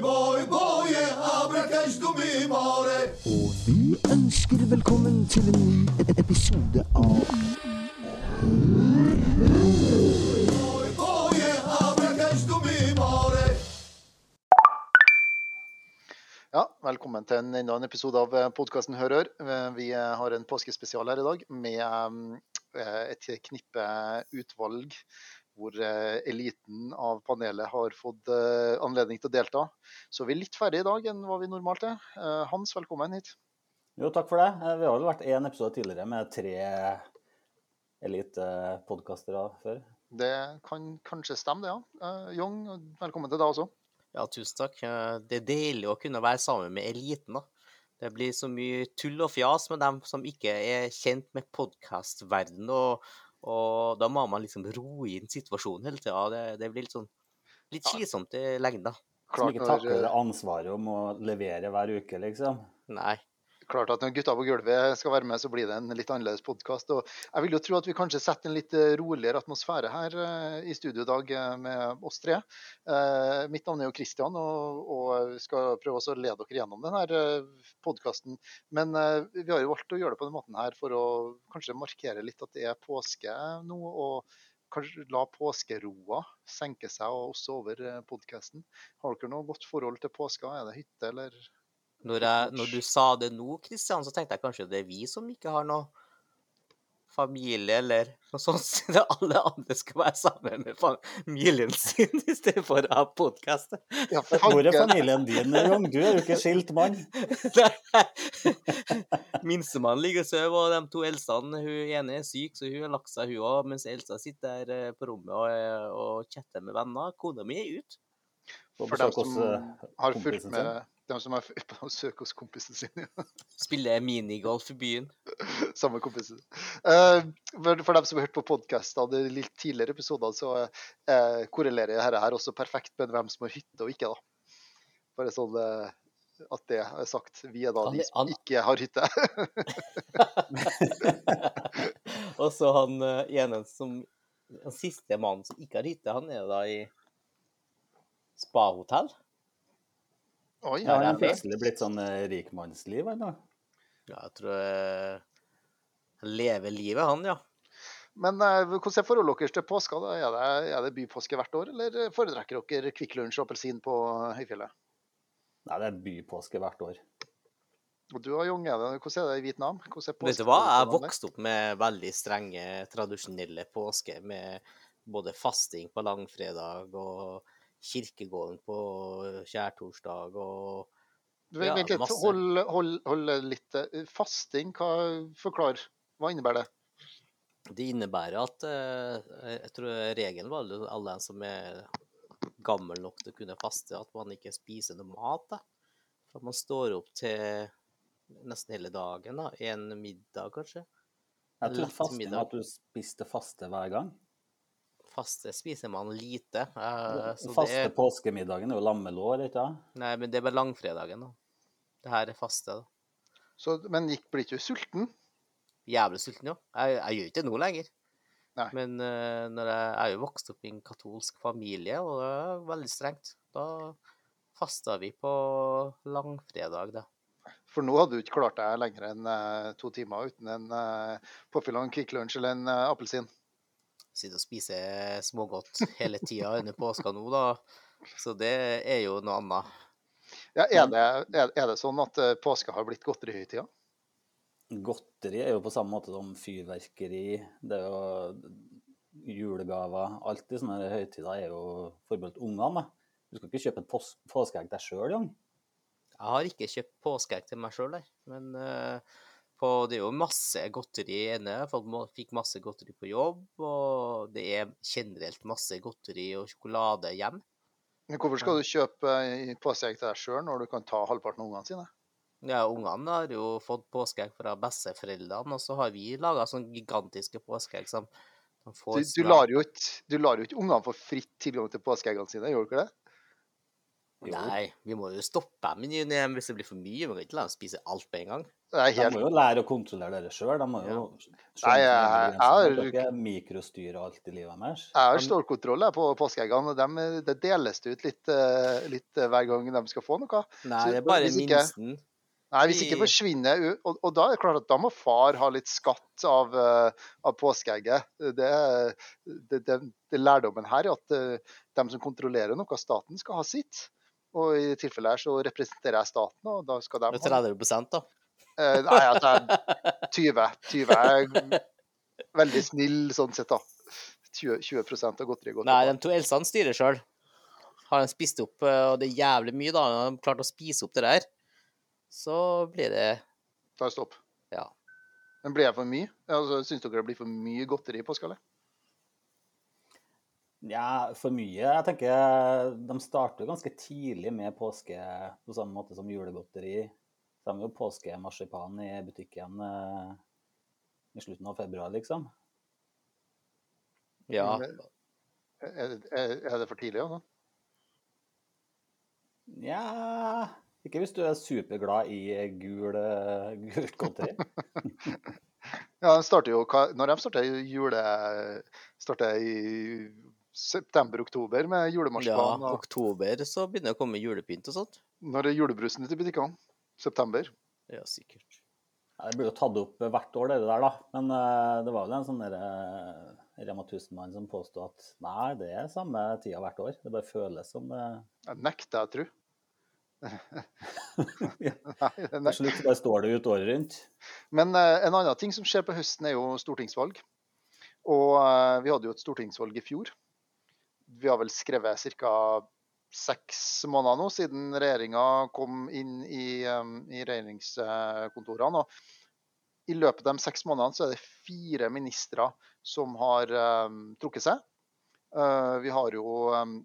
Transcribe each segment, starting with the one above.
boy, boy, boy, abracash du mi. Og vi ønsker velkommen til en ny e- episode av Boy. Ja, velkommen til en, enda en episode av podkasten Hør Hør. Eh, Vi eh, har en påskespesial her i dag med eh, et knippe utvalg hvor eh, eliten av panelet har fått eh, anledning til å delta. Så vi er litt færre i dag enn hva vi normalt er. Eh, Hans, velkommen hit. Jo, takk for det. Vi har vel vært én episode tidligere med tre elitepodkastere før. Det kan kanskje stemme, det, ja. Eh, Jong, velkommen til deg også. Ja, tusen takk. Det er deilig å kunne være sammen med eliten, da. Det blir så mye tull og fjas med dem som ikke er kjent med podkastverdenen, og, og da må man liksom roe inn situasjonen hele tida. Det, det blir litt sånn litt slitsomt i lengden. Som Klart ikke når, takler ansvaret om å levere hver uke, liksom. Nei. Klart at når gutta på gulvet skal være med, så blir det en litt annerledes podkast. Jeg vil jo tro at vi kanskje setter en litt eh, roligere atmosfære her eh, i studio i dag eh, med oss tre. Mitt navn er jo Kristian, og, og skal prøve å lede dere gjennom denne podkasten. Men vi har jo valgt å gjøre det på den måten her for å kanskje markere litt at det er påske nå. og Kanskje la påskeroa senke seg og også over podkasten. Har dere noe godt forhold til påska? Er det hytte, eller Når, jeg, når du sa det nå, Kristian, så tenkte jeg kanskje det er vi som ikke har noe familie eller noe sånt, siden alle andre skal være sammen med familien sin i stedet for å ha podkast. ja, Hvor er familien din, Jong? Du er jo ikke skilt mann. Minstemann ligger og sover, og de to eldste hun ene er syk, så hun har lagt seg, hun òg. Mens Elsa sitter der eh, på rommet og, er- og chatter med venner. Kona mi er ute. For dem som eh, har fulgt med dem som er på besøk hos kompisen sin. Ja. Spiller minigolf i byen. Samme kompisen. Eh, for, dem som har hørt på podkastene i de litt tidligere episoder, så eh, korrelerer dette her også perfekt med hvem som har hytte og ikke. da. Bare sånn eh, at det er sagt. Vi er da Han de som han- ikke har hytte. og så han ene som Den siste mannen som ikke har hytte, han er da i spahotell. Oi, Ja, han er har det. plutselig blitt sånn eh, rikmannsliv, han da. Ja, jeg tror eh, Han lever livet, han, ja. Men eh, hvordan er forholdet deres til påska? da? Er det, er det bypåske hvert år, eller foretrekker dere Kvikk Lunsj og appelsin på høyfjellet? Nei, det er bypåske hvert år. Og du og Jong, er det, hvordan er det i Vietnam? Hvordan er Vet du hva? Jeg vokste opp med veldig strenge, tradisjonelle påske, med både fasting på langfredag og kirkegården på kjærtorsdag og Du, Ja, Vent litt, masse. hold, hold, hold litt eh, Fasting, hva forklar? Hva innebærer det? Det innebærer at eh, jeg tror regelen var at alle som er gammel nok til å kunne faste, at man ikke spiser noe mat. da. For at man står opp til nesten hele dagen. da. En middag, kanskje. Jeg trodde Lett fasting middag. at du spiste faste hver gang. Faste spiser man lite. eh, så faste det er, påskemiddagen er jo lammelår, ikke sant? nei, men det er bare langfredagen. da. Det her er faste. da. Så, men gikk, blir ikke du sulten? Jævlig sulten, jo. Jeg, jeg gjør ikke det nå lenger. Nei. Men uh, når jeg, jeg er jo vokst opp i en katolsk familie, og det er veldig strengt. Da fasta vi på langfredag, da. For nå hadde du ikke klart deg lenger enn uh, to timer uten en uh, påfyllende Kvikk Lunsj eller en uh, appelsin. Sitte og spiser smågodt hele tida under påska nå, da. Så det er jo noe annet. Ja, er, det, er, det sånn at eh, påska har blitt godterihøytida? Godteri er jo på samme måte som fyrverkeri. Det er jo julegaver. Alt i sånne høytider er jo forbeholdt ungene. Du skal ikke kjøpe et påskeegg deg sjøl, Jan? Jeg har ikke kjøpt påskeegg til meg sjøl. Men eh, på, det er jo masse godteri inne. Folk fikk masse godteri på jobb, og det er generelt masse godteri og sjokolade hjem. Men hvorfor skal du kjøpe påskeegg til deg sjøl når du kan ta halvparten av ungene sine? Ja, ungene har jo fått påskeegg fra besteforeldrene, og så har vi laga sånne gigantiske påskeegg som de får du, lar jo ikke, du lar jo ikke ungene få fritt tilgang til påskeeggene sine, gjør du ikke det? Jo, Nei, vi må jo stoppe menyen hvis det blir for mye. Vi kan ikke la dem spise alt på en gang. Det er De må jo lære å kontrollere dere sjøl. De må jo skjønne Nei, jeg- jeg De mikrostyre alt i livet deres. Jeg har stålkontroll på påskeeggene. Dem, Det deles det ut litt, eh, litt eh, hver gang de skal få noe. Nei, Så det er bare hvis ikke- minsten. Nei, Hvis ikke forsvinner ut, og, og da er det klart at da må far ha litt skatt av, eh, av påskeegget. Det, det, det, det lærdommen her er at de som kontrollerer noe, staten skal ha sitt. Og i tilfellet her så representerer jeg staten, og da skal de Det er ha 30 da. Eh, Nei, at jeg tar 20. 20 er veldig snill sånn sett, da. 20, 20 av godteriet går Nei, de to Elsene styrer sjøl. Har de spist opp, eh, og det er jævlig mye, da, når de har klart å spise opp det der, så blir det Da er det stopp. Ja. Men blir jeg for mye? Altså, Syns dere det blir for mye godteri i påskeallet? Ja, for mye. Jeg tenker de starter ganske tidlig med påske på samme måte som julegodteri. Så de har jo påskemarsipan i butikken eh, i slutten av februar, liksom. Ja. Er, er, det for tidlig? også? Ja Ikke hvis du er superglad i gul, eh, gult godteri. Ja, starter jo, Når de starter jule... Starter i september-oktober med ja, julemarsipan. og oktober så begynner det å komme julepynt og sånt. Når er julebrusen ute i butikkene? September. Ja, sikkert. Ja, det blir jo tatt opp hvert år, det der, da. Men uh, det var vel en sånn derre eh, Rema 1000-mann som påstod at nei, det er samme tida hvert år. Det bare føles som det Jeg nekter jeg å tro. Ja. Nei, det Til nekter. slutt bare står det ut året rundt. Men uh, en annen ting som skjer på høsten, er jo stortingsvalg. Og vi hadde jo et stortingsvalg i fjor. Vi har vel skrevet ca. seks måneder nå siden regjeringa kom inn i, i regjeringskontorene. Og I løpet av de seks månedene så er det fire ministre som har um, trukket seg. Uh, vi har jo, um,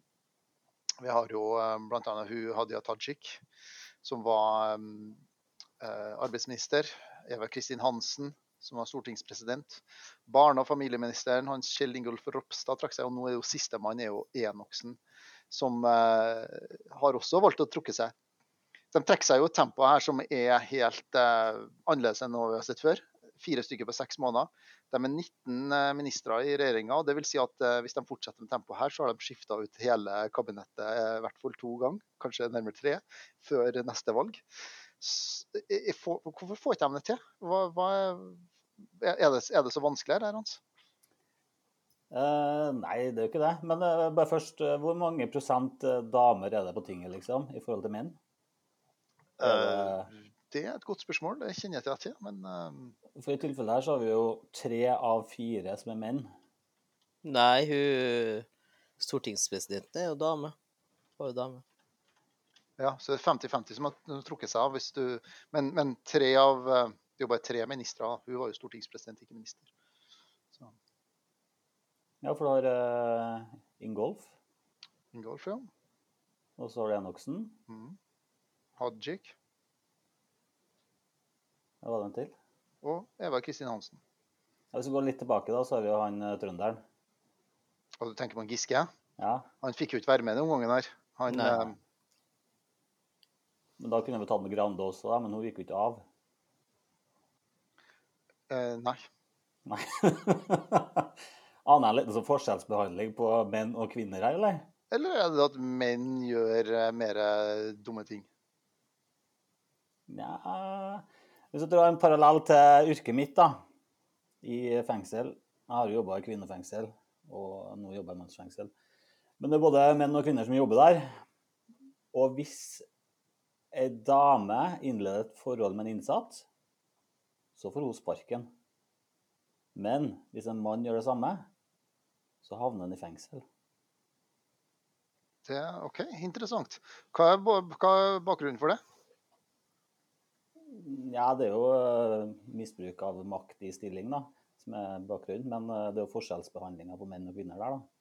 vi jo um, bl.a. Hadia Tajik, som var um, arbeidsminister. Eva Kristin Hansen, som var stortingspresident. Barne- og familieministeren Hans Kjell Ingolf Ropstad trakk seg, og nå er jo sistemann er jo Enoksen, som eh, har også valgt å trukke seg. De trekker seg jo et tempo her som er helt eh, annerledes enn noe vi har sett før. Fire stykker på seks måneder. De er 19 eh, ministre i regjeringa. Vil si at hvis de fortsetter med tempoet her, så har de skifta ut hele kabinettet i hvert fall to ganger, kanskje nærmere tre, før neste valg. Får- Hvorfor får ikke de det til? Hva, hva er, er, det, er det så vanskelig her, Hans? Eh, nei, det er jo ikke det. Men uh, bare først, uh, hvor mange prosent eh, damer er det på tinget, liksom, i forhold til menn? Det- Eh, Det er et godt spørsmål, det kjenner jeg ikke til. Men uh... For i tilfellet her så har vi jo tre av fire som er menn. Nei, hun stortingspresidenten er jo dame. Bare dame. Ja, så det er 50-50 som har trukket seg av. Hvis du, men, men tre av eh, Det er jo bare tre ministre. Hun var jo stortingspresident, ikke minister. Så, Ja, for du har uh, Ingolf, Ingolf, ja. og så har du Enoksen. Mm. Hajik Hva var den til? og Eva Kristin Hansen. Ja, hvis vi går litt tilbake, da, så har vi jo han eh, trønderen. Og du tenker på en Giske? Ja, Han fikk jo ikke være med den gangen her. Han, Nei. Men da kunne vi tatt med Grande også, da, men hun gikk jo ikke av. eh, nei. Nei. Aner jeg litt sånn forskjellsbehandling på menn og kvinner her, eller? Eller er det at menn gjør eh, mer dumme ting? Nja Hvis jeg drar en parallell til yrket mitt, da, i fengsel Jeg har jo jobba i kvinnefengsel, og nå jobber jeg i mannsfengsel. Men det er både menn og kvinner som jobber der. Og hvis ei dame innleder et forhold med en innsatt, så får hun sparken. Men hvis en mann gjør det samme, så havner han i fengsel. Det, OK, interessant. Hva er, hva er bakgrunnen for det? Ja, det er jo eh, misbruk av makt i stilling, da, som er bakgrunnen. Men eh, det er jo forskjellsbehandlinga på menn og kvinner der, da.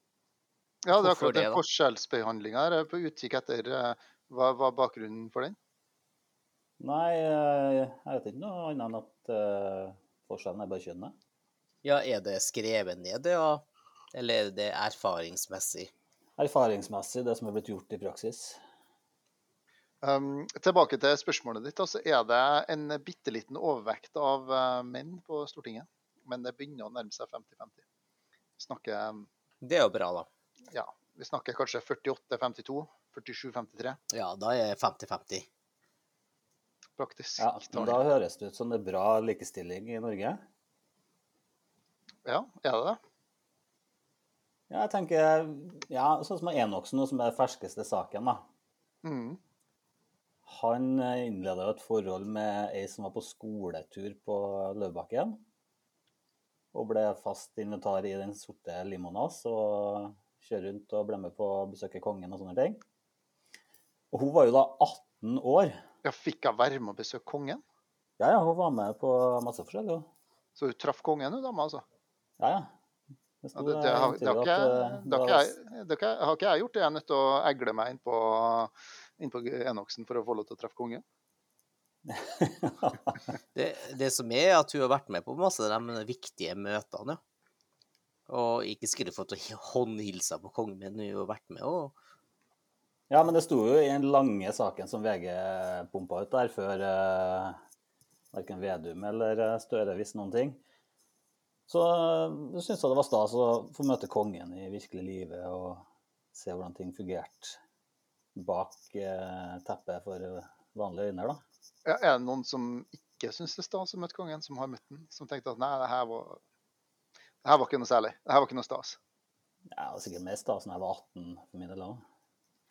Ja, det er akkurat den det, forskjellsbehandlinga her. Jeg er på utkikk etter eh, hva hva er bakgrunnen for den? Nei, eh, jeg vet ikke noe annet enn at eh, forskjellen er bare kjønnet. Ja, er det skrevet ned, ja? Eller er det erfaringsmessig? Erfaringsmessig, det som er blitt gjort i praksis. Um, tilbake til spørsmålet ditt. Altså er det en bitte liten overvekt av uh, menn på Stortinget. Men det begynner å nærme seg 50-50. Snakker um, Det er jo bra, da. Ja, vi snakker kanskje 48-52, 47-53 Ja, da er 50-50. praktisk. Ja, men da høres det ut som det er bra likestilling i Norge. Ja, er det det? Ja, jeg tenker Ja, sånn som Enoksen, som er den ferskeste saken, da. Mm. Han innleda jo et forhold med ei som var på skoletur på Løvbakken. Og ble fast inventar i den sorte limoen hans og kjørte rundt og ble med på å besøke kongen og sånne ting. Og hun var jo da 18 år. Ja, fikk hun være med å besøke kongen? Ja, ja, hun var med på masse forskjellig. Så hun traff kongen, hun dama, altså? Ja, ja. Det sto det, det, har, det, har ikke, jeg- det, har ikke jeg, har har ikke jeg gjort. Jeg er nødt til å egle meg inn på, inn på Enoksen for å få lov til å treffe kongen. Det, det som er, at hun har vært med på masse av de viktige møtene, ja. Og ikke skulle fått håndhilsa på kongen, men hun har vært med og Ja, men det sto jo i den lange saken som VG pumpa ut der før uh, verken Vedum eller eh, Støre visste noen ting. Så jeg syns det var stas å få møte kongen i virkelig livet og se hvordan ting fungerte bak eh, teppet for vanlige øyne, da. Ja, er det noen som ikke syns det er stas å møte kongen, som har møtt den? Som tenkte at nei, det her var, det her var ikke noe særlig. Det her var ikke noe stas. Ja, det var sikkert mer stas når jeg var 18 for min del òg.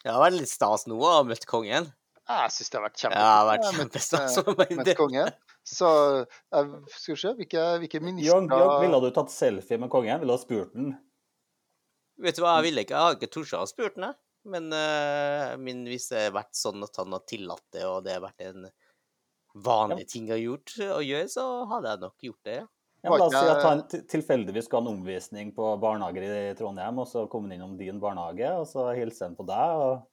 Det har vært litt stas nå å ha møtt kongen. Jeg syns det har vært Ja, det har vært kjempestas. å møte- møte kongen. Så jeg skal vi se, hvilke, hvilke ministre ville du tatt selfie med kongen? Ville du ha spurt den? Vet du hva, jeg ville ikke, jeg har ikke tort å spurt ham, men, uh, men hvis det har vært sånn at han har tillatt det, og det har vært en vanlig ting å, gjort, å gjøre, så hadde jeg nok gjort det. ja. Ja, men la oss si at han tilfeldigvis skal ha en omvisning på barnehager i Trondheim, og så kommer han innom din barnehage, og så hilser han på deg, og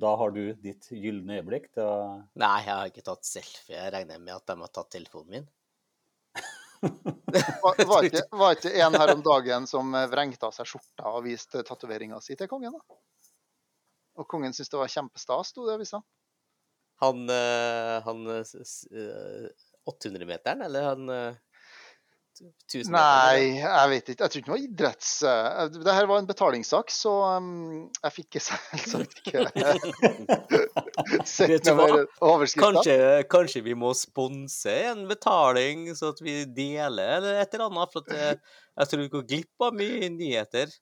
da har du ditt gylne øyeblikk til å Nei, jeg har ikke tatt selfie. Jeg regner med at de har tatt telefonen min. Var, var, ikke, var ikke en her om dagen som eh, vrengte av seg skjorta og viste tatoveringa si til kongen? da? Og kongen syntes det var kjempestas, sto det i avisa. Han, eh, han eh, s- s- eh, 800-meteren, eller han eh, 1000-meteren? Nei, jeg vet ikke. Jeg tror ikke det var idretts... eh, Det her var en betalingssak, så um, jeg fikk selvsagt ikke sett over overskrifta. Kanskje, kanskje vi må sponse en betaling, så at vi deler, eller et eller annet. For at jeg, jeg tror vi går glipp av mye nyheter.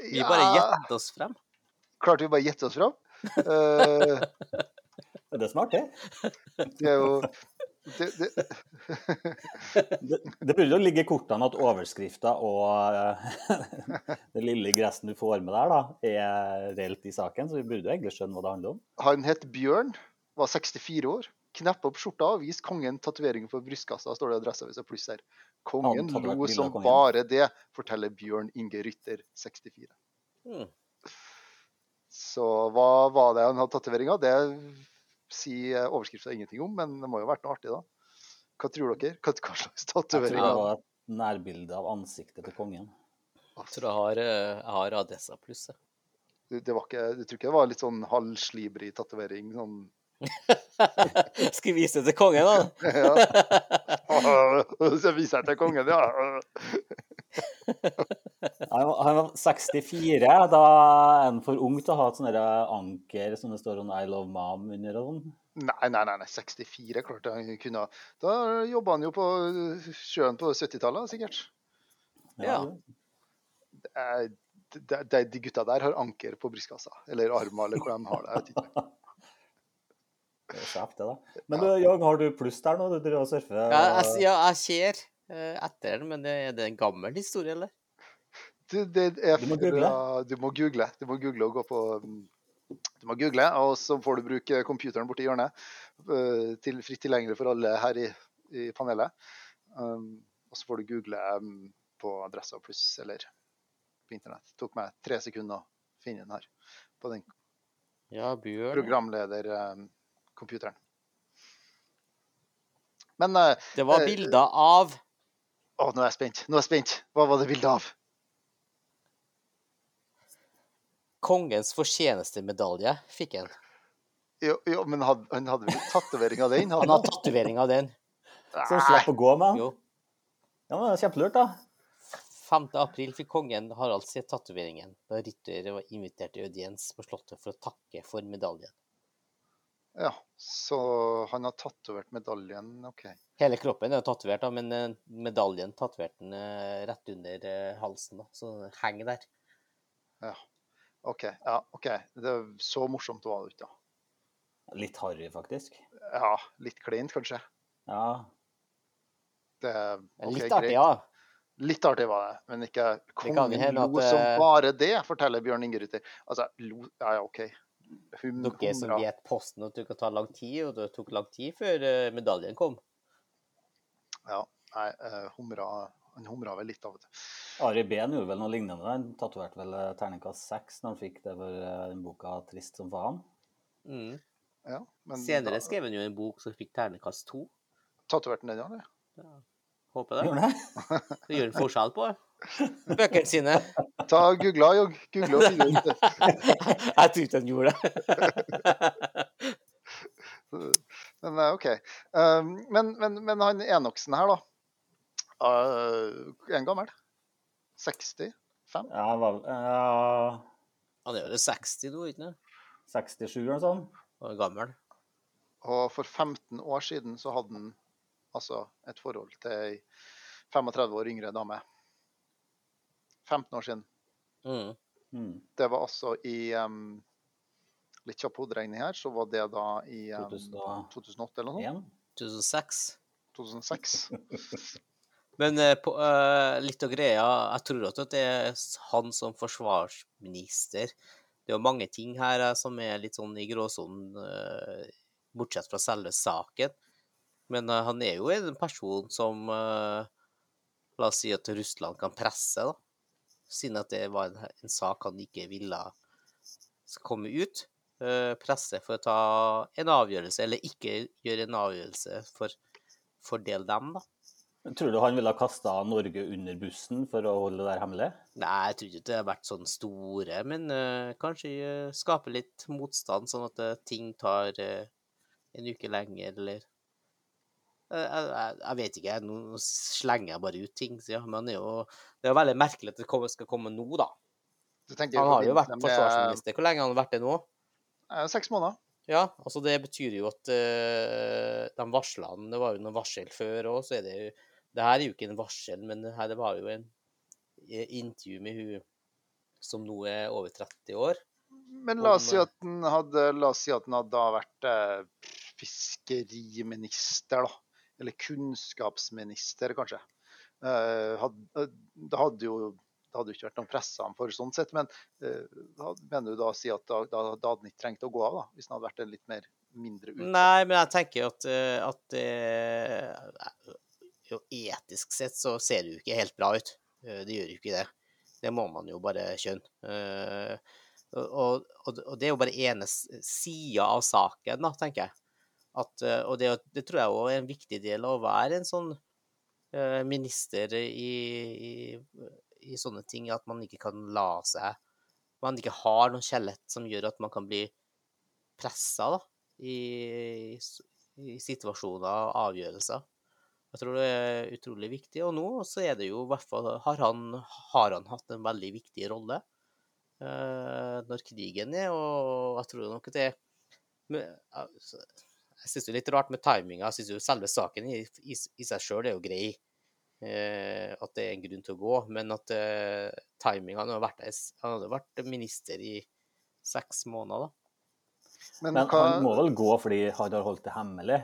Vi bare gjetter oss frem. Klarte vi bare å gjette oss frem? Uh, det Er smart, det? det er jo det, det, Det, det burde jo ligge i kortene at overskrifta og den det lille gressen du får med der, da, er reelt i saken, så vi burde jo egentlig skjønne hva det handler om. Han het Bjørn, var 64 år. Knepp opp skjorta og vis kongen tatovering på brystkassa, står det i Adresseavisa Pluss her. Kongen Han lo som kongen. bare det, forteller Bjørn Inge Rytter, 64. Mm. Så hva var det han hadde tatovering av? Det sier overskrifta ingenting om, men det må jo ha vært noe artig, da. Hva tror dere? Hva, hva slags Jeg tror tatovering? det var et nærbilde av ansiktet til kongen. Jeg tror jeg har, eh, jeg har Adessa pluss. jeg. Det, det var ikke, du tror ikke det var litt sånn halvslibrig tatovering? Sånn Skal vi vise det til kongen, da? ja. Så viser jeg til kongen, ja. Han var, han var 64, da er han for ung til å ha et sånt anker som det står om I love mom under og sånn. Nei, nei, nei, nei, 64, klart han kunne ha. Da jobba han jo på sjøen på 70-tallet, sikkert. Ja. ja. De, de, de gutta der har anker på brystkassa, eller armer, eller hvor de har det. Ikke. Det da. Men Jørgen, Jørg, har du pluss der nå? Du driver og surfer? Ja, jeg, ja, jeg ser eh, etter den, men det, er det en gammel historie, eller? Du, det er Du må google. Du må google. Du må google og gå på mm, Du må google, og så får du bruke computeren borti hjørnet. eh, Til, fritt tilgjengelig for alle her i, i panelet. Um, og så får du google um, på Adressa pluss eller på internett. Det tok meg tre sekunder å finne den her. På den Ja, Bjørn. Programledercomputeren. Men eh, Det var Eh, bilder av å, nå er jeg spent. Nå er jeg spent. Hva var det bilde av? kongens fortjenestemedalje, fikk han. Jo, jo men had, han hadde vel tatovering av den? Han hadde tatovering av den. Så han slapp å gå med den. Ja, men det er Kjempelurt, da. 5. april fikk kongen Harald se tatoveringen da Ritter var invitert til audiens på Slottet for å takke for medaljen. Ja, så han har tatovert medaljen, OK. Hele kroppen er tatovert, men eh, medaljen tatoverte han eh, rett under eh, halsen, da, så den henger der. Ja. OK. Ja, ok. Det, så morsomt var det ikke, da. Litt harry, faktisk. Ja, litt kleint, kanskje. Ja. Det, okay, Litt artig, greit. ja. Litt artig var det, men ikke kan kongen lo at, som bare det, forteller Bjørn Inge. Altså, lo Ja, ja, OK. Hum, Dere som vet posten at det kan ta lang tid, og det tok lang tid før eh, medaljen kom. Ja, nei, eh, humra Han humra vel litt av og til. Ari Behn gjorde vel noe lignende. Han tatoverte vel eh, terningkast seks når han fikk det for den boka 'Trist som faen'. Mm. Ja, men Senere da- skrev han jo en bok som fikk terningkast to. Tatoverte han den, ja? eller? Håper det. Gjør det? Det gjør en forskjell på bøkene sine. Ta Googla, Jogg. Google og finne ut det. Jeg tror ikke han gjorde det. Men eh, OK. Um, men, men, men han Enoksen her, da. Uh, er han gammel? 65? Ja, han var ja, Han er jo 60 nå, ikke sant? 67 eller noe sånt. Er gammel. Og for 15 år siden så hadde han altså et forhold til ei 35 år yngre dame. 15 år siden. Mm. Mm. Det var altså i um, Litt kjapp hoderegning her, så var det da i um, 2008 eller noe 2006. 2006. Men uh, på, uh, litt av greia Jeg tror at det er han som forsvarsminister Det er jo mange ting her uh, som er litt sånn i gråsonen, bortsett fra selve saken. Men han er jo en person som La oss si at Russland kan presse, da. Siden at det var en, en sak han ikke ville skal komme ut. Eh, presse for å ta en avgjørelse, eller ikke gjøre en avgjørelse for fordele dem, da. Tror du han ville ha kasta Norge under bussen for å holde det der hemmelig? Nei, jeg tror ikke det har vært sånn store, men uh, kanskje eh, skape litt motstand, sånn at ting tar en uke lenger, eller jeg, jeg, jeg vet ikke, nå slenger jeg bare ut ting, sier ja, men det er jo det er jo veldig merkelig at det skal komme nå, da. Han har jo vært forsvarsminister. Hvor lenge har han vært det nå? Eh, Seks måneder. Ja, altså det betyr jo at uh, de han, Det var jo noen varsel før òg, så er det jo Det her er jo ikke en varsel, men det her det var jo en eh, intervju med hun som nå er over 30 år. Men la oss si eh, at den hadde, si at han hadde vært uh, fiskeriminister, da. Eller kunnskapsminister, kanskje. Eh, eh, det hadde jo det hadde jo ikke vært noen pressa ham for sånn sett, men eh, da mener du da å si at da, da, da hadde han ikke trengt å gå av, da? Hvis han hadde vært en litt mer mindre utsatt? Nei, men jeg tenker at, eh, at eh, jo, etisk sett så ser det jo ikke helt bra ut. Eh, Det gjør jo ikke det. Det må man jo bare skjønne. Eh, Og, og, og det er jo bare ene sida av saken, da, tenker jeg. At, eh, og det, det tror jeg òg er en viktig del av å være en sånn eh, minister i, i, i sånne ting, at man ikke kan la seg Man ikke har noe skjelett som gjør at man kan bli pressa i, i situasjoner og avgjørelser. Jeg tror det er utrolig viktig. Og nå så er det jo i hvert fall Har han, har han hatt en veldig viktig rolle eh, når krigen er, og jeg tror nok det men, altså, Jeg syns det er litt rart med timinga. Jeg syns jo selve saken i, i, i seg sjøl er jo grei. Eh, at det er en grunn til å gå, men at eh, timinga Han vært, han hadde vært minister i seks måneder, da. Men, Men hva, han må vel gå fordi han har holdt det hemmelig.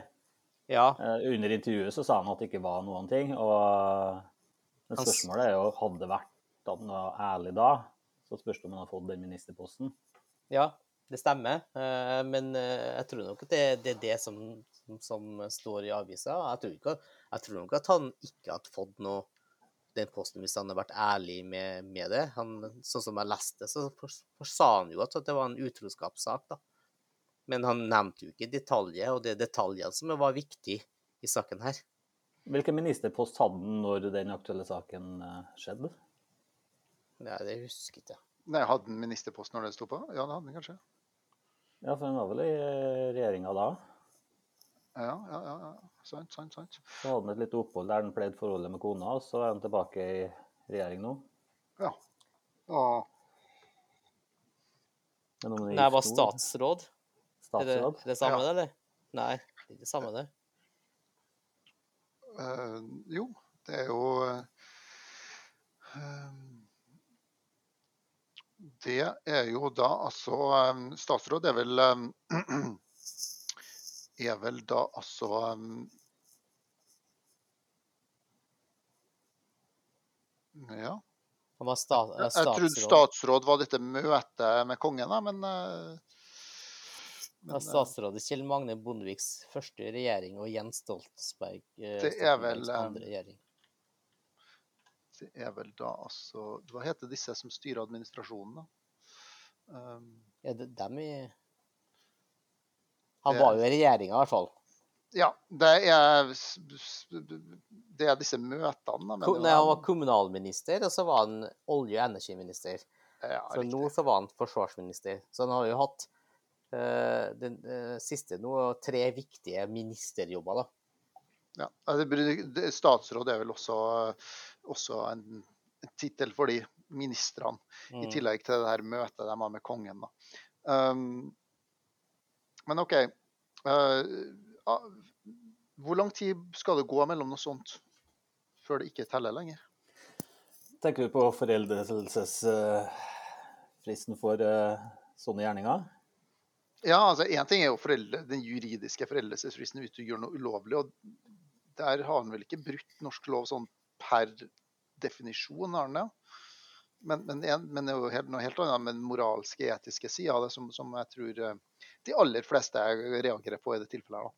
Ja, Eh, Under intervjuet så sa han at det ikke var noen ting. og men Spørsmålet er jo hadde det vært at han var ærlig da, så spørs det om han har fått den ministerposten. Ja, det stemmer. Eh, Men eh, jeg tror nok at det, det er det som, som, står i avisa. Jeg tror, ikke, jeg tror nok at han ikke hadde fått noe den posten hvis han hadde vært ærlig med, med det. Han, sånn som jeg leste, så for, for sa han jo at, det var en utroskapssak, da. Men han nevnte jo ikke detaljer, og det er detaljene som var viktig i saken her. Hvilken ministerpost hadde han når den aktuelle saken eh, skjedde? Nei, det husker jeg nei, hadde han ministerpost når det sto på? Ja, det hadde han kanskje. Ja, for han var vel i regjeringa da. Ja, ja, ja. ja. Sant, sant, sant. Så hadde han et lite opphold der han pleide forholdet med kona, og så er han tilbake i regjering nå. Ja. ja. Men Nei, jeg var statsråd. statsråd. Er det, er det samme, Ja. det, eller? Nei, det er ikke det samme, det. Uh, jo, det er jo eh, Det er jo da altså eh, Statsråd er vel eh, Er vel da altså eh, Ja. Han sta, eh, Jeg trodde statsråd. var dette møtet med kongen, da, men, eh, men eh, statsråd Kjell Magne Bondeviks første regjering og Jens Stoltenberg, Det er vel, andre regjering. Er vel da altså Hva heter disse som styrer administrasjonen, da? Um, Er det dem i Han var jo i regjeringa, i hvert fall. ja, det er Det er disse møtene. Ko- Nei, han var kommunalminister, og så var han olje- og energiminister. ja, Så riktig. nå så var han forsvarsminister. Så han har jo hatt uh, den uh, siste nå tre viktige ministerjobber, da. Ja, altså, statsråd er vel også, også en, en tittel for de ministrene, i Mm. tillegg til det her møtet de har med kongen. Um, men OK. Uh, hvor lang tid skal det gå mellom noe sånt før det ikke teller lenger? Tenker du på foreldelsesfristen for eh, sånne gjerninger? Ja, altså Én ting er jo foreldre, den juridiske foreldelsesfristen hvis du gjør noe ulovlig. og Der har han vel ikke brutt norsk lov sånn per definisjon, Arne. Men, men, en, men det er jo helt, noe helt annet med den moralske, etiske sida av det, som, som jeg tror eh, de aller fleste reagerer på i det tilfellet. her,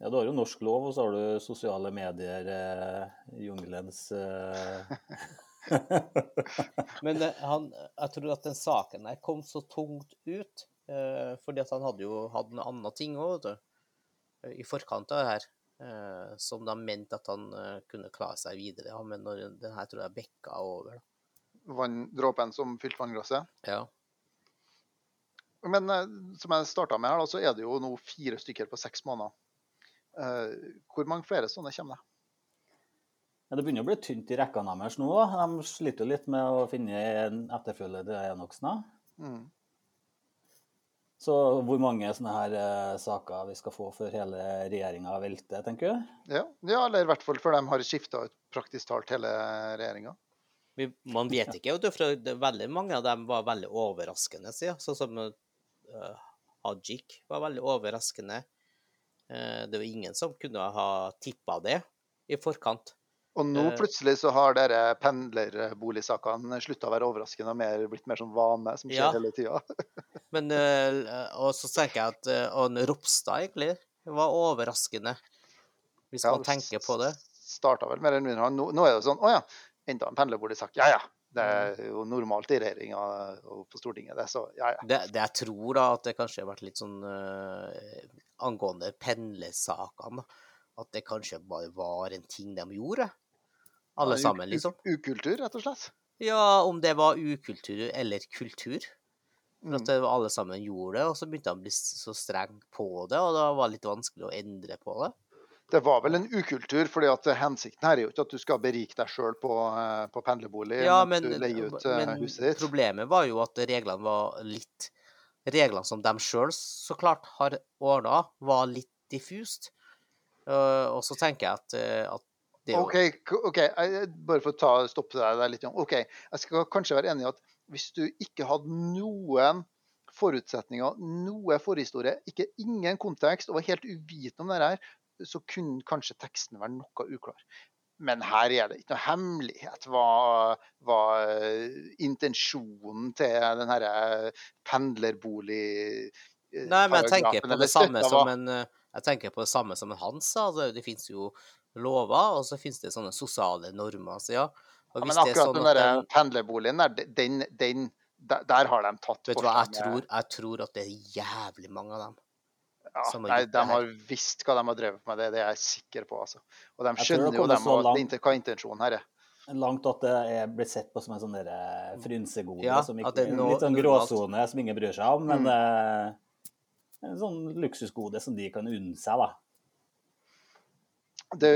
Ja, du har jo norsk lov, og så har du sosiale medier, eh, jungelens eh, Men eh, han, jeg tror at den saken der kom så tungt ut, eh, fordi at han hadde jo hatt en annen ting òg, vet du. eh, I forkant av det her. Eh, som de mente at han eh, kunne klare seg videre. Ja, men når den her tror jeg bekka over. Da. Vann, dråpen som fylte vannglasset. Ja. Men eh, som jeg starta med her, da, så er det jo nå fire stykker på seks måneder. Eh, hvor mange flere sånne kommer det? Ja, det begynner å bli tynt i rekkene deres nå. da. De sliter jo litt med å finne en etterfølger til Enoksen. Mm. Så hvor mange sånne her uh, saker vi skal få før hele regjeringa velter, tenker du? Ja, ja, eller i hvert fall før de har skifta ut praktisk talt hele regjeringa. Man vet ikke, vet du, for det, veldig mange av dem var veldig overraskende, sier. Sånn som uh, Hajik var veldig overraskende. Uh, det var ingen som kunne ha tippa det i forkant. Og nå Eh. plutselig så har dere pendlerboligsakene slutta å være overraskende og mer, blitt mer sånn vane som skjer Ja. hele tida. Men eh, Og så tenker jeg at eh, og Ropstad egentlig var overraskende, hvis man tenker på det. Starta vel mer eller mindre. Nå, nå er det sånn Å ja, enda en pendlerboligsak. Ja ja. Det Mm. er jo normalt i regjeringa og på Stortinget, det. Så ja ja. Det, det jeg tror, da, at det kanskje har vært litt sånn uh, angående pendlersakene, at det kanskje bare var en ting de gjorde. Alle sammen, liksom. Ukultur, rett og slett. Ja, om det var ukultur eller kultur. For Mm. at det alle sammen gjorde det, og så begynte han å bli så streng på det, og da var det litt vanskelig å endre på det. Det var vel en ukultur, fordi at hensikten her er jo ikke at du skal berike deg sjøl på, eh, på pendlerbolig Ja, men, du leier ut eh, men huset ditt. problemet var jo at reglene var litt Reglene som de sjøl så klart har ordna, var litt diffust. Eh, og så tenker jeg at, eh, at OK, okay. jeg- bare for å ta, stoppe deg der litt. OK, jeg skal kanskje være enig i at hvis du ikke hadde noen forutsetninger, noe forhistorie, ikke ingen kontekst, og var helt uvitende om det her, så kunne kanskje teksten være noe uklar. Men her er det ikke noe hemmelighet hva, hva eh, intensjonen til den herre pendlerbolig... eh, Nei, men jeg tenker på det samme som en eh, Jeg tenker på det samme som en Hans sa. Altså, det finnes jo lover, og så finnes det sånne sosiale normer. Så ja. Og Ja, men det er akkurat sånn den der de, pendlerboligen der, den, den, der, der har de tatt Vet du hva, jeg tror, jeg tror at det er jævlig mange av dem. Ja, som har nei, de har visst hva de har drevet med, det, det er jeg sikker på. Altså. Og de skjønner jo dem, så langt. hva intensjonen her er. Langt at det er blitt sett på som en sånn der, eh, frynsegode. Ja, som ikke, det no- litt sånn gråsone som ingen bryr seg om, men eh, en sånn luksusgode som de kan unne seg, da. Det,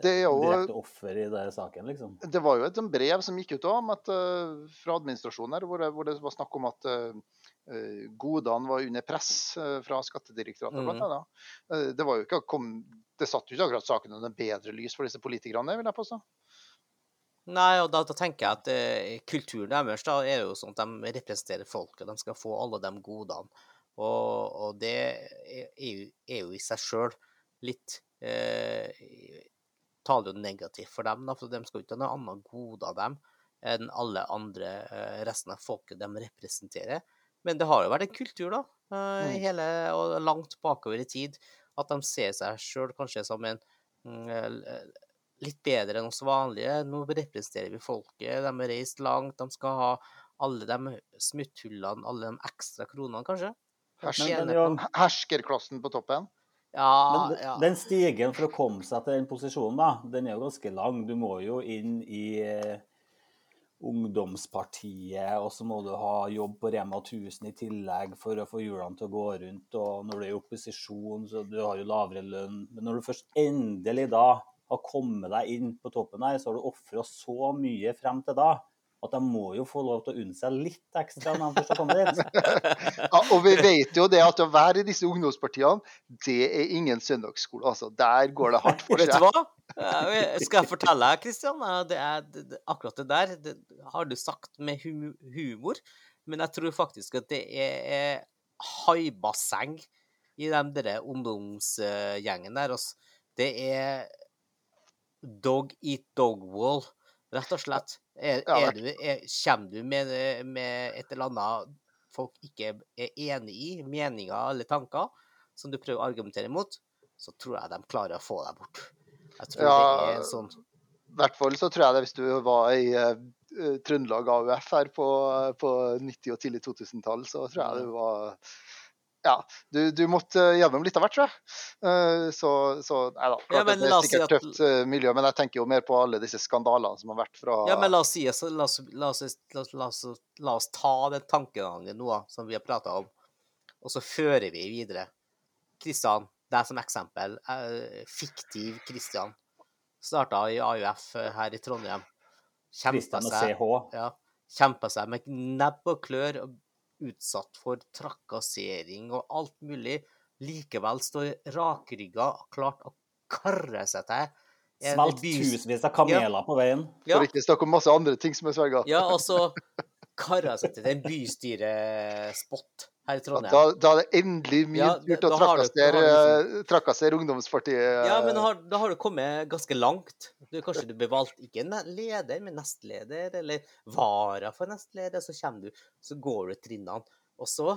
Det, er jo direkte offer i den saken, liksom. Det var jo et brev som gikk ut om at, eh, fra administrasjonen her, hvor det, hvor det var snakk om at eh, eh, godene var under press fra Skattedirektoratet. mm. blant annet. Det, var jo ikke, kom, det satte jo ikke akkurat saken under bedre lys for disse politikerne, vil jeg påstå. Nei, og da, da tenker jeg at eh, kulturen deres da er jo sånn at de representerer folket. De skal få alle de godene. Og, og det er, jo, er jo i seg sjøl litt Taler jo negativt for dem, da, for de skal ikke ha noe annet gode av dem enn alle andre eh, resten av folket de representerer. Men det har jo vært en kultur, da, eh, Mm. hele, og langt bakover i tid, at de ser seg sjøl kanskje som en mm, eh, litt bedre enn oss vanlige. Nå representerer vi folket. De har reist langt. De skal ha alle de smutthullene, alle de ekstra kronene, kanskje. Hersker, men jo- på- herskerklassen på toppen. Ja, Men ja. den stigen for å komme seg til den posisjonen, da, den er jo ganske lang. Du må jo inn i eh, ungdomspartiet, og så må du ha jobb på Rema 1000 i tillegg for å få hjulene til å gå rundt. Og når du er i opposisjon, så du har jo lavere lønn. Men når du først endelig da har kommet deg inn på toppen her, så har du ofra så mye frem til da. At de må jo få lov til å unne seg litt ekstra når de først har kommet dit. Ja, og vi vet jo det at å være i disse ungdomspartiene, det er ingen søndagsskole. altså. Der går det hardt for Vet du hva? Skal jeg fortelle deg, Kristian? Det er, det, det, akkurat det der det har du sagt med hu humor, men jeg tror faktisk at det er, er haibasseng i den der ungdomsgjengen der. Altså. Det er dog eat dog wall, rett og slett. Er, er du, er, kommer du med, med et eller annet folk ikke er enig i, meninger eller tanker, som du prøver å argumentere mot, så tror jeg de klarer å få deg bort. Jeg tror Ja, det er sånn I hvert fall så tror jeg det hvis du var i uh, Trøndelag AUF her på, på 90- og tidlig 2000-tall, så tror jeg det var Ja, du, du måtte gjennom litt av hvert, tror jeg. Eh, Så, så nei da. Ja, det er sikkert si at- tøft eh, miljø, men jeg tenker jo mer på alle disse skandalene som har vært fra Ja, men la oss si altså, la, oss, la, oss, la, oss, la, oss, la oss ta den tankegangen nå, som vi har prata om, og så fører vi videre. Kristian, deg som eksempel. eh, fiktiv Kristian. Starta i AUF her i Trondheim. Kjempa seg, ja, kjempa seg med nebb og klør, og utsatt for trakassering og alt mulig. Likevel står rakrygga klart å karre seg til by- tusenvis av kameler på veien. Ja, For ikke å snakke om masse andre ting som er sverga. ja, og så karra seg til en bystyrespott her i Trondheim. Da, da er det endelig min Ja, tur til å trakassere, liksom... ungdomspartiet. Ja, men har, da har du kommet ganske langt. Du, kanskje du blir valgt ikke leder, men nestleder, eller vara for nestleder. Så kommer du, så går du trinnene. Og så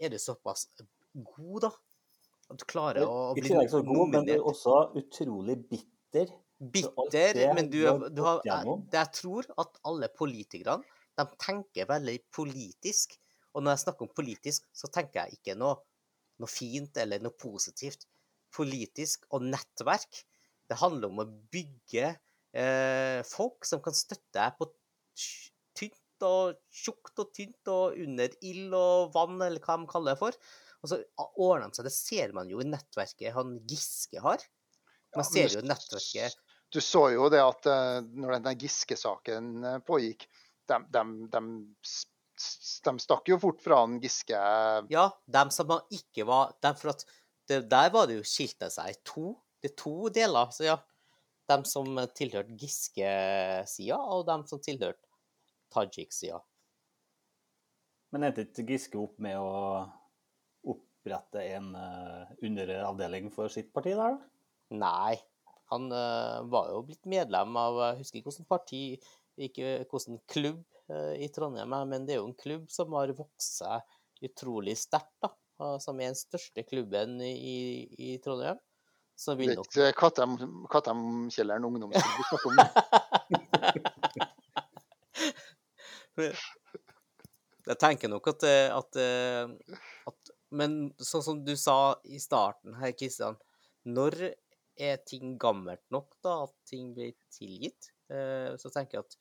er du såpass god, da, at du klarer å bli så er du god, men du er også utrolig bitter. Bitter, men du, du har jeg, jeg tror at alle politikerne de tenker veldig politisk. Og når jeg snakker om politisk, så tenker jeg ikke noe, noe fint eller noe positivt. Politisk og nettverk, det handler om å bygge eh, folk som kan støtte deg på tynt og tjukt og tynt og under ild og vann, eller hva de kaller det for. Og så ordner de seg. Det ser man jo i nettverket han Giske har. Man ser jo nettverket Du så jo det at eh, når den der Giske-saken eh, pågikk, de, de, de, de stakk jo fort fra han Giske. Ja, dem som man ikke var dem for at det, Der var det jo skilt seg i to. Det er to deler. Så ja, dem som tilhørte Giske-sida, og dem som tilhørte Tajik-sida. Men endte ikke Giske opp med å opprette en uh, underavdeling for sitt parti der, da? Nei, han eh, var jo blitt medlem av Jeg husker ikke hvilket parti, ikke hvilken klubb eh, i Trondheim, men det er jo en klubb som har vokst seg utrolig sterkt, da. eh, Som er den største klubben i, i Trondheim. Så vil nok Kattemkjelleren ungdomsklubb vi snakker om. Jeg tenker nok at, eh, at, eh, at Men sånn som du sa i starten her, Kristian. Når er ting gammelt nok, da? At ting blir tilgitt? Eh, så tenker jeg at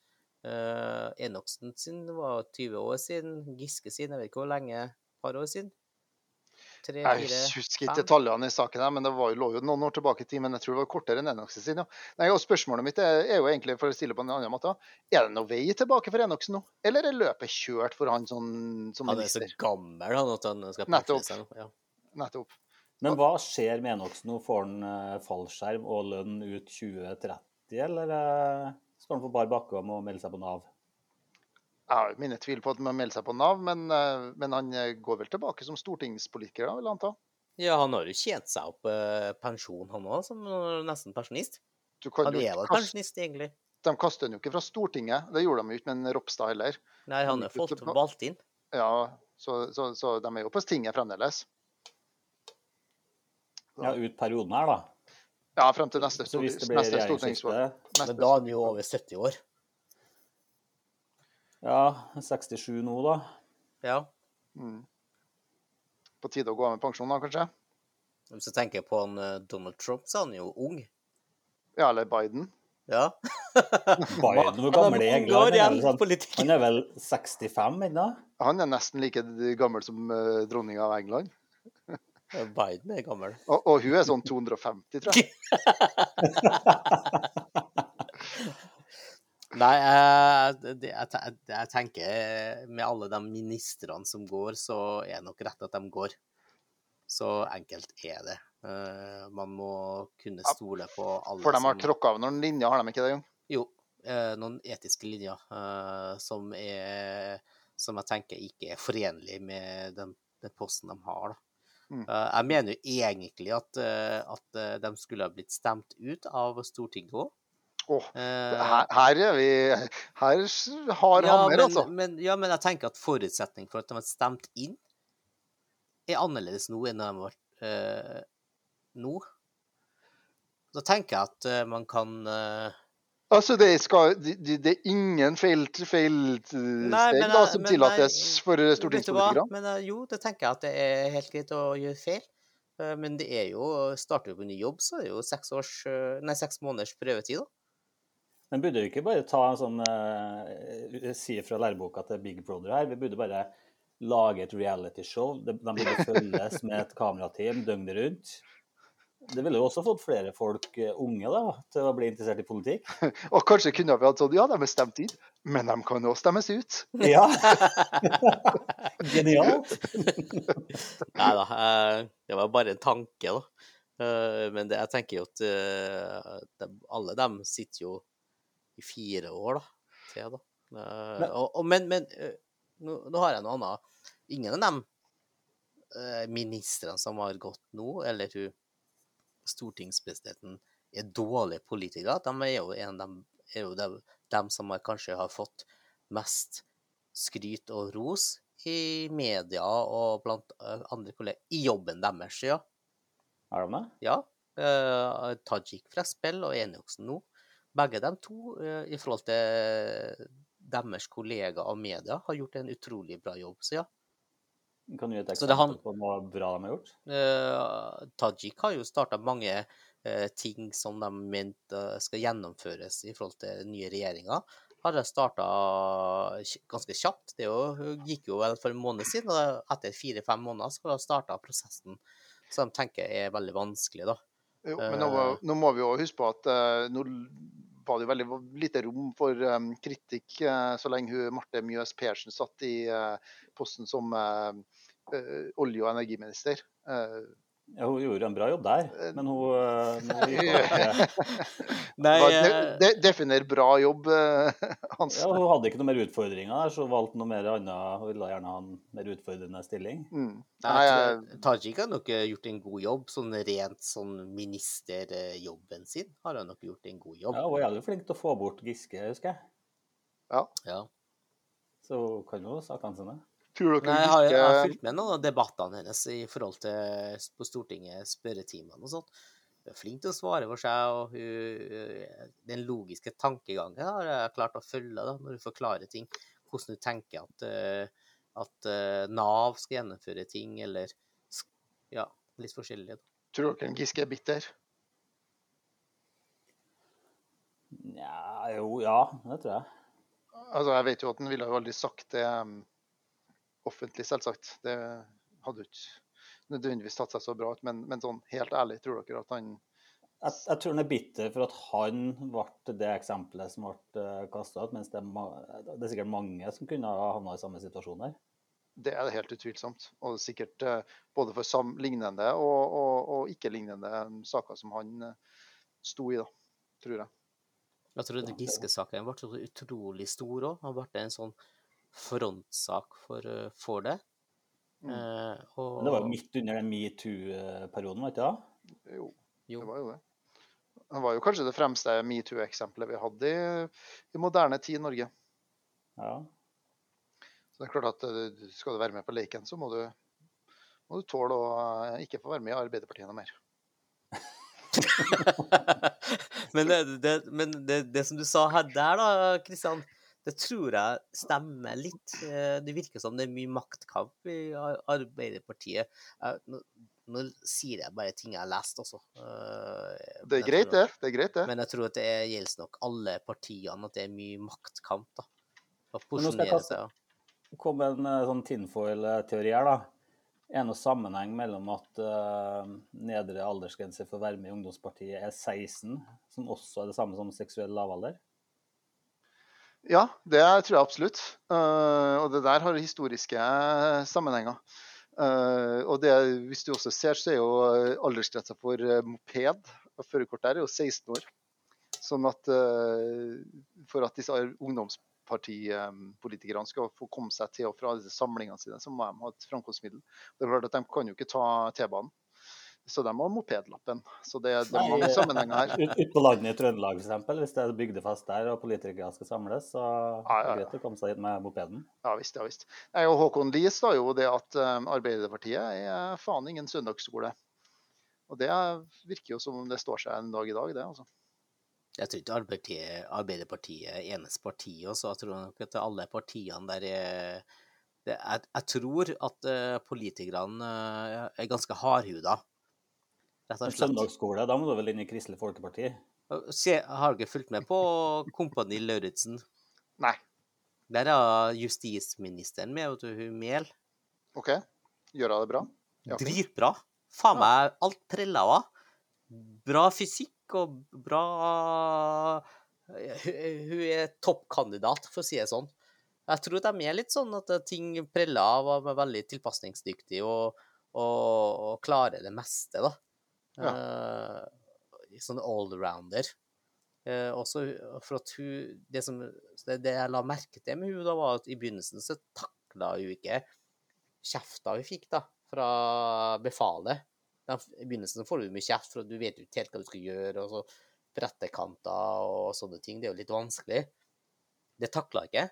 eh, Enoksen sin var 20 år siden. Giske sin, jeg vet ikke hvor lenge. Et par år siden. Tre, Jeg fire husker ikke detaljene i saken, her, men det var jo, lå jo noen år tilbake i tid. Men jeg tror det var kortere enn Enoksen sin. Ja. Nei, og Spørsmålet mitt er, er jo egentlig, for å stille på en annen måte, er det noe vei tilbake for Enoksen nå? Eller er løpet kjørt for han som, som Han er så gammel han, at han skal Nettopp. seg. Ja. Nettopp. Men hva skjer med Enoksen nå? Får han eh, fallskjerm og lønn ut 2030, eller eh, står han får bar bakke om å melde seg på Nav? Jeg har mine tvil på at man melder seg på Nav, men, eh, men han eh, går vel tilbake som stortingspolitiker, da, vil jeg anta? ja, han har jo tjent seg opp eh, pensjon, han òg, som eh, nesten pensjonist. Du kan Han er vel pensjonist, egentlig. de kaster han jo ikke fra Stortinget, det gjorde de jo ikke med en Ropstad heller. Nei, han er fått valgt inn. Ja, så, så, så de er jo på stinget fremdeles. Ja, ut perioden her, da. Ja, frem til neste, Så hvis det blir neste stortingsvalg. Men da er han jo over 70 år. Ja, 67 nå, da. Ja. Mm. På tide å gå av med pensjon, da, kanskje? Hvis jeg tenker på han, eh, Donald Trump, så er han jo ung. Ja, eller Biden. Ja. Biden, hvor gammel er egentlig? Han er sånn-. Han er vel 65 ennå? Han er nesten like gammel som uh, dronninga av England. Biden er gammel. Og, og hun er sånn 250, tror jeg. Nei, jeg, jeg tenker eh, med alle de ministrene som går, så er det nok rett at de går. Så enkelt er det. Eh, Man må kunne stole på alle For de har tråkka av noen linjer, har de ikke det? Jung? Jo, eh, noen etiske linjer som er Som jeg tenker ikke er forenlig med den, den posten de har. Da. Mm. Eh, jeg mener jo egentlig at, eh, at eh, de skulle ha blitt stemt ut av Stortinget òg. Åh, her, her er vi Her har ja, hammer, men, altså. men, ja, men jeg tenker at forutsetningen for at de har stemt inn, er annerledes nå enn de har vært eh, nå. Da tenker jeg at man kan eh, Altså, det, skal, det, det er ingen feil, feil eh, steg da, eh, som men tillates nei, for Vet stortingspolitikere. Men eh, jo, det tenker jeg at det er helt greit å gjøre feil. Eh, Men det er jo Starter du på ny jobb, så er det jo seks, års, eh, nei, seks måneders prøvetid, da. Men burde vi ikke bare ta en sånn uh, Si fra læreboka til Big Brother her, vi burde bare lage et realityshow. De, de burde følges med et kamerateam døgnet rundt. Det ville jo også fått flere folk, eh, unge, da, til å bli interessert i politikk. Og kanskje kunne vi hatt sånn Ja, de er stemt inn, men de kan også stemmes ut. Ja! Genialt. Nei da, eh, det var bare en tanke, da. Eh, Men det, jeg tenker jo at de, alle dem sitter jo i fire år, da. Til, da. Eh, Men- og, og, men men nå, nå har jeg noe annet. Ingen av dem eh, ministrene som har gått nå, eller hun stortingspresidenten, er dårlige politikere. De er jo en av dem, er jo dem, dem som har, kanskje har fått mest skryt og ros i media og blant eh, andre kolleger i jobben deres, ja. Er de det? ja. Uh, Tajik fra spill og Enoksen nå. Begge de to, uh, i forhold til deres kollegaer og media, har gjort en utrolig bra jobb. Så ja. Kan du gi et det eksempel han- på noe bra de har gjort? Uh, Tajik har jo starta mange uh, ting som de mente skal gjennomføres i forhold til den nye regjeringa. Har det starta ganske kjapt. Det jo, gikk jo vel for en måned siden, og etter fire-fem måneder så har de starta prosessen som de tenker er veldig vanskelig, da. Jo, men nå, nå må vi jo huske på at uh, nå var det veldig lite rom for um, kritikk uh, så lenge hun, Marte Mjøs Persen satt i uh, posten som eh, olje- og energiminister. Ja, hun gjorde en bra jobb der, men hun, eh, hun Nei, de, eh, de, definer bra jobb, eh, Hans. ja, hun hadde ikke noe mer utfordringer der, så hun valgte noe mer annet. Hun ville gjerne ha en mer utfordrende stilling. Mm. Nei, jeg Tajik har nok gjort en god jobb, sånn rent sånn ministerjobben sin har han nok gjort en god jobb. Ja, hun er jo flink til å få bort Giske, husker jeg. Ja. Så hun kan jo sakene sine. Tror dere Nei, jeg har, jeg har fulgt med noen av debattene hennes i forhold til på Stortinget, spørretimene og sånt. Hun er flink til å svare for seg, og hun, den logiske tankegangen har jeg klart å følge da, når hun forklarer ting. Hvordan hun tenker at, eh, at eh, Nav skal gjennomføre ting, eller ja, litt forskjellig. Da. Tror dere Giske er bitter? Nja, jo, ja, det tror jeg. Altså, jeg vet jo at han ville jo aldri sagt det um, offentlig, selvsagt. Det hadde ikke nødvendigvis tatt seg så bra ut, men, men sånn helt ærlig, tror dere at han Jeg, jeg tror han er bitter for at han ble det eksempelet som ble uh, kasta ut, mens det er, ma det er sikkert mange som kunne ha havna i samme situasjon der. Det er helt utvilsomt. Og sikkert uh, både for sam lignende og, og, og ikke-lignende um, saker som han sto i, da, tror jeg. Jeg tror Giske-saken ble så utrolig stor òg. Han ble en sånn frontsak for, uh, for det. Mm. Eh, og, det var jo midt under den metoo-perioden, var det ikke det? Jo, jo, det var jo det. Han var jo kanskje det fremste metoo-eksempelet vi hadde i, i moderne tid i Norge. Ja. Så det er klart at uh, skal du være med på leken, så må du, må du tåle å uh, ikke få være med i Arbeiderpartiet noe mer. men det, det, men det, det som du sa her der, da, Kristian, det tror jeg stemmer litt. Eh, Det virker som det er mye maktkamp i Arbeiderpartiet. Nå, nå sier jeg bare ting jeg har lest også. Eh, Det er greit, det. det er greit det. Men jeg tror at det gjelder nok alle partiene, at det er mye maktkamp. da. Å skal jeg porsjonere seg. ja. kom en eh, sånn tinfoil-teori her, da. Er det noe sammenheng mellom at uh, nedre aldersgrense for å være med i ungdomspartiet er 16, som også er det samme som seksuell lavalder? Ja, det tror jeg absolutt. Eh, og det der har historiske sammenhenger. Eh, og det, hvis du også ser, så er jo aldersgrensa for eh, moped og førerkort der er jo 16 år. Sånn at eh, for at disse ungdomspartipolitikerne skal få komme seg til og fra disse samlingene sine, så må de ha et framkomstmiddel. Det er klart at De kan jo ikke ta T-banen, så de har ha mopedlappen. Så det, det er mange sammenhenger her. Ut, ut på landet i Trøndelag, f.eks., hvis det er bygdefest der og politikere skal samles, så Ja, er ja, det greit å komme seg hit med mopeden. Ja visst, ja visst. Jeg og Håkon Lie sa jo det at um, Arbeiderpartiet er faen ingen søndagsskole. Og det virker jo som om det står seg en dag i dag, det. altså. Jeg tror ikke Arbeiderpartiet, Arbeiderpartiet er eneste parti også. Jeg tror nok at alle partiene der er det, jeg, jeg tror at uh, politikerne uh, er ganske hardhuda, rett og slett. søndagsskole, da må du vel inn i Kristelig Folkeparti? Se, har dere fulgt med på Kompani Lauritzen? Nei. Der er justisministeren med, vet du, hun Mehl. OK, gjør hun det bra? Ja. Dritbra. Faen meg alt preller av. Bra fysikk og bra Hun hun er toppkandidat, for å si det sånn. Jeg tror de er litt sånn at ting preller av og er veldig tilpasningsdyktig og, og, og klarer det meste, da. Eh, sånn allrounder. Uh, også for at hun det, som, det, det jeg la merke til med hun da, var at i begynnelsen så takla hun ikke kjefta hun fikk da, fra befalet. I begynnelsen så får du mye kjeft, for at du vet jo ikke helt hva du skal gjøre, og så brettekanter og sånne ting. Det er jo litt vanskelig. Det takla ikke,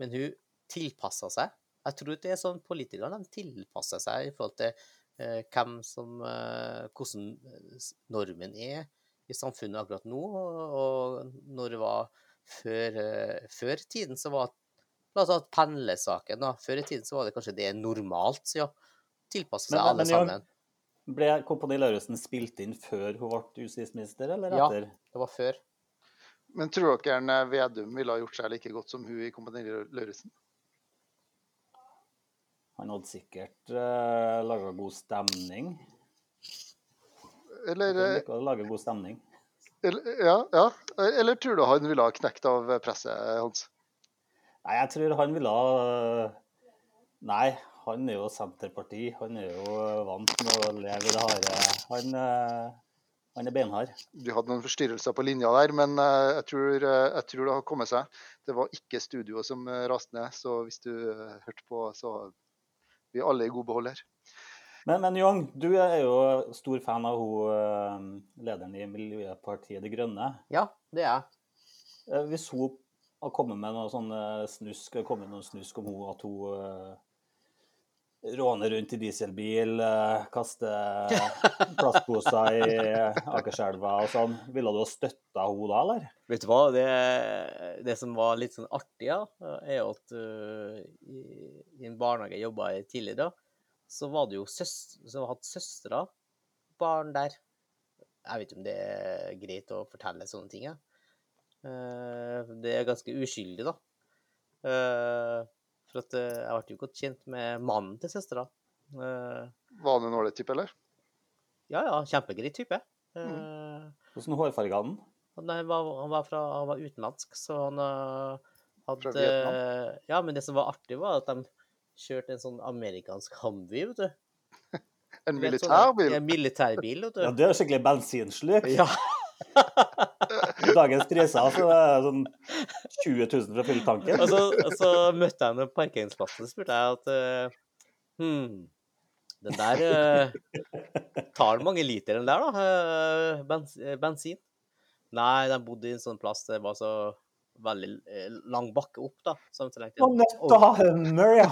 men hun tilpassa seg. Jeg tror det er sånn politikere de tilpasser seg i forhold til eh, hvem som eh, Hvordan eh, normen er i samfunnet akkurat nå, og, og når det var før, eh, før tiden så var La oss ta pendlersaken. Før i tiden så var det kanskje det normalt, så ja. Tilpasse seg Men- men- alle men sammen. sammen. Ble Kompani Lauritzen spilt inn før hun ble justisminister, eller Ja. etter? Det var før. Men tror dere eh, Vedum ville ha gjort seg like godt som hun i Kompani Lauritzen? Han hadde sikkert uh, laga god stemning. Eller, eh, å lage god stemning. eller, ja, ja. eller tror du han ville ha knekt av presset hans? Nei, jeg tror han ville ha Nei, han er jo Senterparti. Han er jo vant med å leve i det harde. Han, eh, han er beinhard. Du hadde noen forstyrrelser på linja der, men eh, jeg tror, eh, jeg tror det har kommet seg. Det var ikke studioet som eh, raste ned, så hvis du eh, hørte på, så vi alle i god behold her. Men, men Young, du er jo stor fan av hun, eh, lederen i Miljøpartiet De Grønne. Ja, det er jeg. Eh, Hvis hun har kommet med noe sånn eh, snusk, kommet med noe snusk om hun, at hun eh, råner rundt i dieselbil, kaste kaster plastposer i Akerselva og sånn, ville du ha støtta henne da, eller? Vet du hva, det, det som var litt sånn artig, ja, er at uh, i, i en barnehage jeg jobba i tidligere, så var det jo søs, som har hatt søstre, barn der. Jeg vet ikke om det er greit å fortelle sånne ting, ja. Uh, Det er ganske uskyldig, da. Eh, For at eh, jeg ble jo godt kjent med mannen til søstera. Eh, Var han en ålreit type, eller? Ja, ja, kjempegrei type. Mm. Eh, Hvordan hårfarge hadde han? Han, var, han, var fra, han var utenlandsk, så han hadde Fra Vietnam? Ja, men det som var artig, var at de kjørte en sånn amerikansk Humvee, vet du. En sånn- militærbil? En militærbil, vet du. Ja, det er skikkelig bensinsluk. Ja. I dagens priser det er sånn 20 000 for å fylle tanken. Og så, og så møtte jeg ham på parkeringsplassen og spurte jeg at uh, hmm, den der uh, Tar den mange liter, den der, da? Uh, bens, bensin? Nei, de bodde i en sånn plass det var så veldig lang bakke opp, da. Så Og nødt til å ha hummer, ja.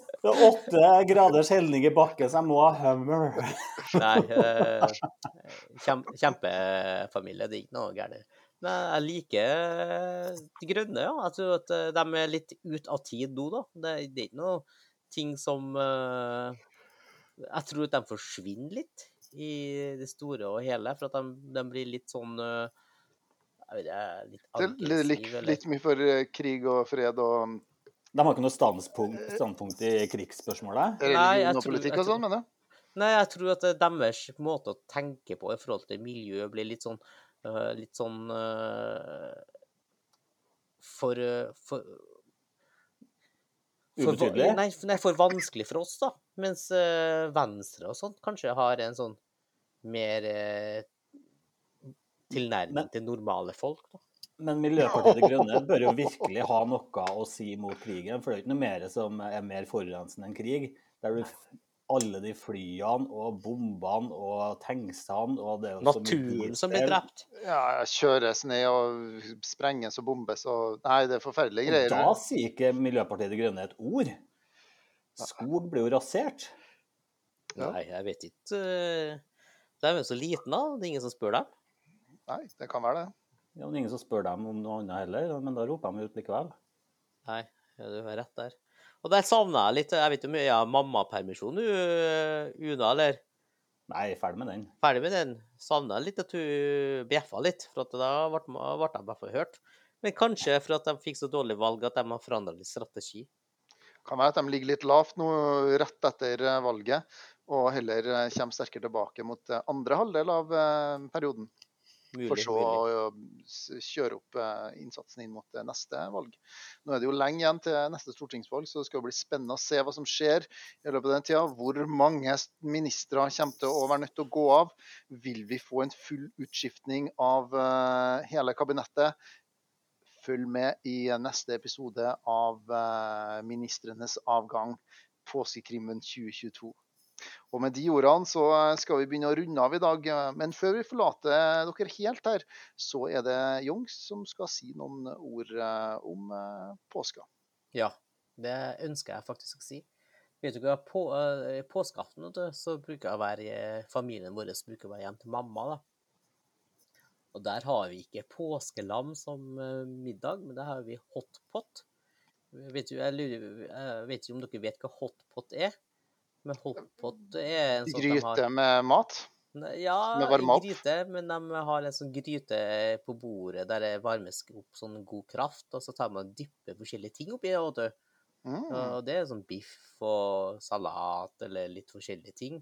Det er åtte graders helning i bakken, så jeg må ha hummer. Nei, eh, kjem, kjempefamilie. Det er ikke noe gærent. Men jeg liker de grønne, ja. Jeg tror at eh, de er litt ut av tid nå, da. Det, det er ikke noe ting som eh, Jeg tror at de forsvinner litt i det store og hele, for at de, de blir litt sånn eh, jeg vet ikke, litt Det er litt, litt, litt mye for eh, krig og fred og De har ikke noe standpunkt, standpunkt i krigsspørsmålet. Nei, jeg religion og tror- politikk jeg og sånn, mener du? Nei, jeg tror at deres måte å tenke på i forhold til miljø blir litt sånn uh, Litt sånn uh, for, uh, for for, Ubetydelig? Nei, nei, for vanskelig for oss, da. Mens Venstre og sånn kanskje har en sånn mer tilnærming Men- til normale folk, da. Men Miljøpartiet De Grønne bør jo virkelig ha noe å si mot krigen. For det er ikke noe mer som er mer forurensende enn krig. Der du alle de flyene og bombene og tanksene og det er Naturen som blir drept. Ja, kjøres ned og sprenges og bombes og Nei, det er forferdelige Og greier. da sier ikke Miljøpartiet De Grønne et ord. Skog blir jo rasert. Ja. Nei, jeg vet ikke. øh, De er jo så liten, da. Det er ingen som spør dem. Nei, det kan være det. Ja, men ingen som spør dem om noe annet heller, men da roper de ut likevel. Nei, ja, du har rett der. Og der savner jeg litt Jeg vet jo mye av mammapermisjon, du, Una, eller? Nei, ferdig med den. Ferdig med den. Savner litt at du bjeffa litt, for at da ble ble jeg i hvert fall hørt. Men kanskje for at de fikk så dårlig valg at de har forandra litt strategi. Kan være at de ligger litt lavt nå rett etter eh, valget, og heller eh, kommer sterkere tilbake mot eh, andre halvdel av eh, perioden. Mulig, For så å kjøre opp eh, innsatsen inn mot eh, neste valg. Nå er det jo lenge igjen til neste stortingsvalg, så det skal bli spennende å se hva som skjer i løpet av den tida. Hvor mange ministre kommer til å være nødt til å gå av? Vil vi få en full utskiftning av eh, hele kabinettet? Følg med i neste episode av Ministrenes avgang, påskekrimmen 2022. Og med de ordene så skal vi begynne å runde av i dag. Men før vi forlater dere helt her, så er det Jungs som skal si noen ord eh, om eh, påska. Ja, det ønsker jeg faktisk å si. Vet du hva, på, påskeaften så bruker jeg være familien vår bruker å være hjemme til mamma. da. Og der har vi ikke påskelam som eh, middag, men der har vi hotpot. Vet du, jeg, lurer, jeg vet ikke om dere vet hva hotpot er? Men hotpot er en sånn Gryte de har med mat. Ja, Med varme opp? gryte, men de har en sånn gryte på bordet der det varmes opp sånn god kraft, og så tar man og dypper forskjellige ting oppi det. Mm. Og det er sånn biff og salat eller litt forskjellige ting.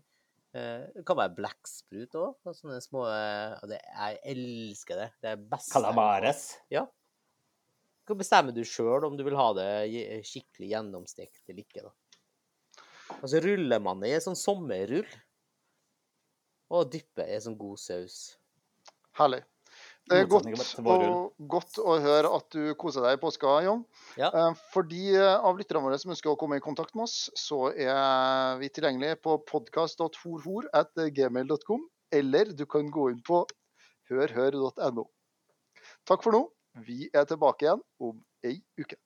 Eh, Det kan være blekksprut òg, sånne små eh, og det, Jeg elsker det. Det er best. Calamares. Ja. Så bestemmer du sjøl om du vil ha det skikkelig gjennomstekt eller ikke. da. Og så ruller man det i en sånn sommerrull. Og dypper i en sånn god saus. Herlig. Det er godt, og, godt å høre at du koser deg i påska, Jon. Ja. Eh, For de av lytterne våre som ønsker å komme i kontakt med oss, så er vi tilgjengelige på podkast.horhor.gmail.com, eller du kan gå inn på hørhør.no. Takk for nå. Vi er tilbake igjen om ei uke.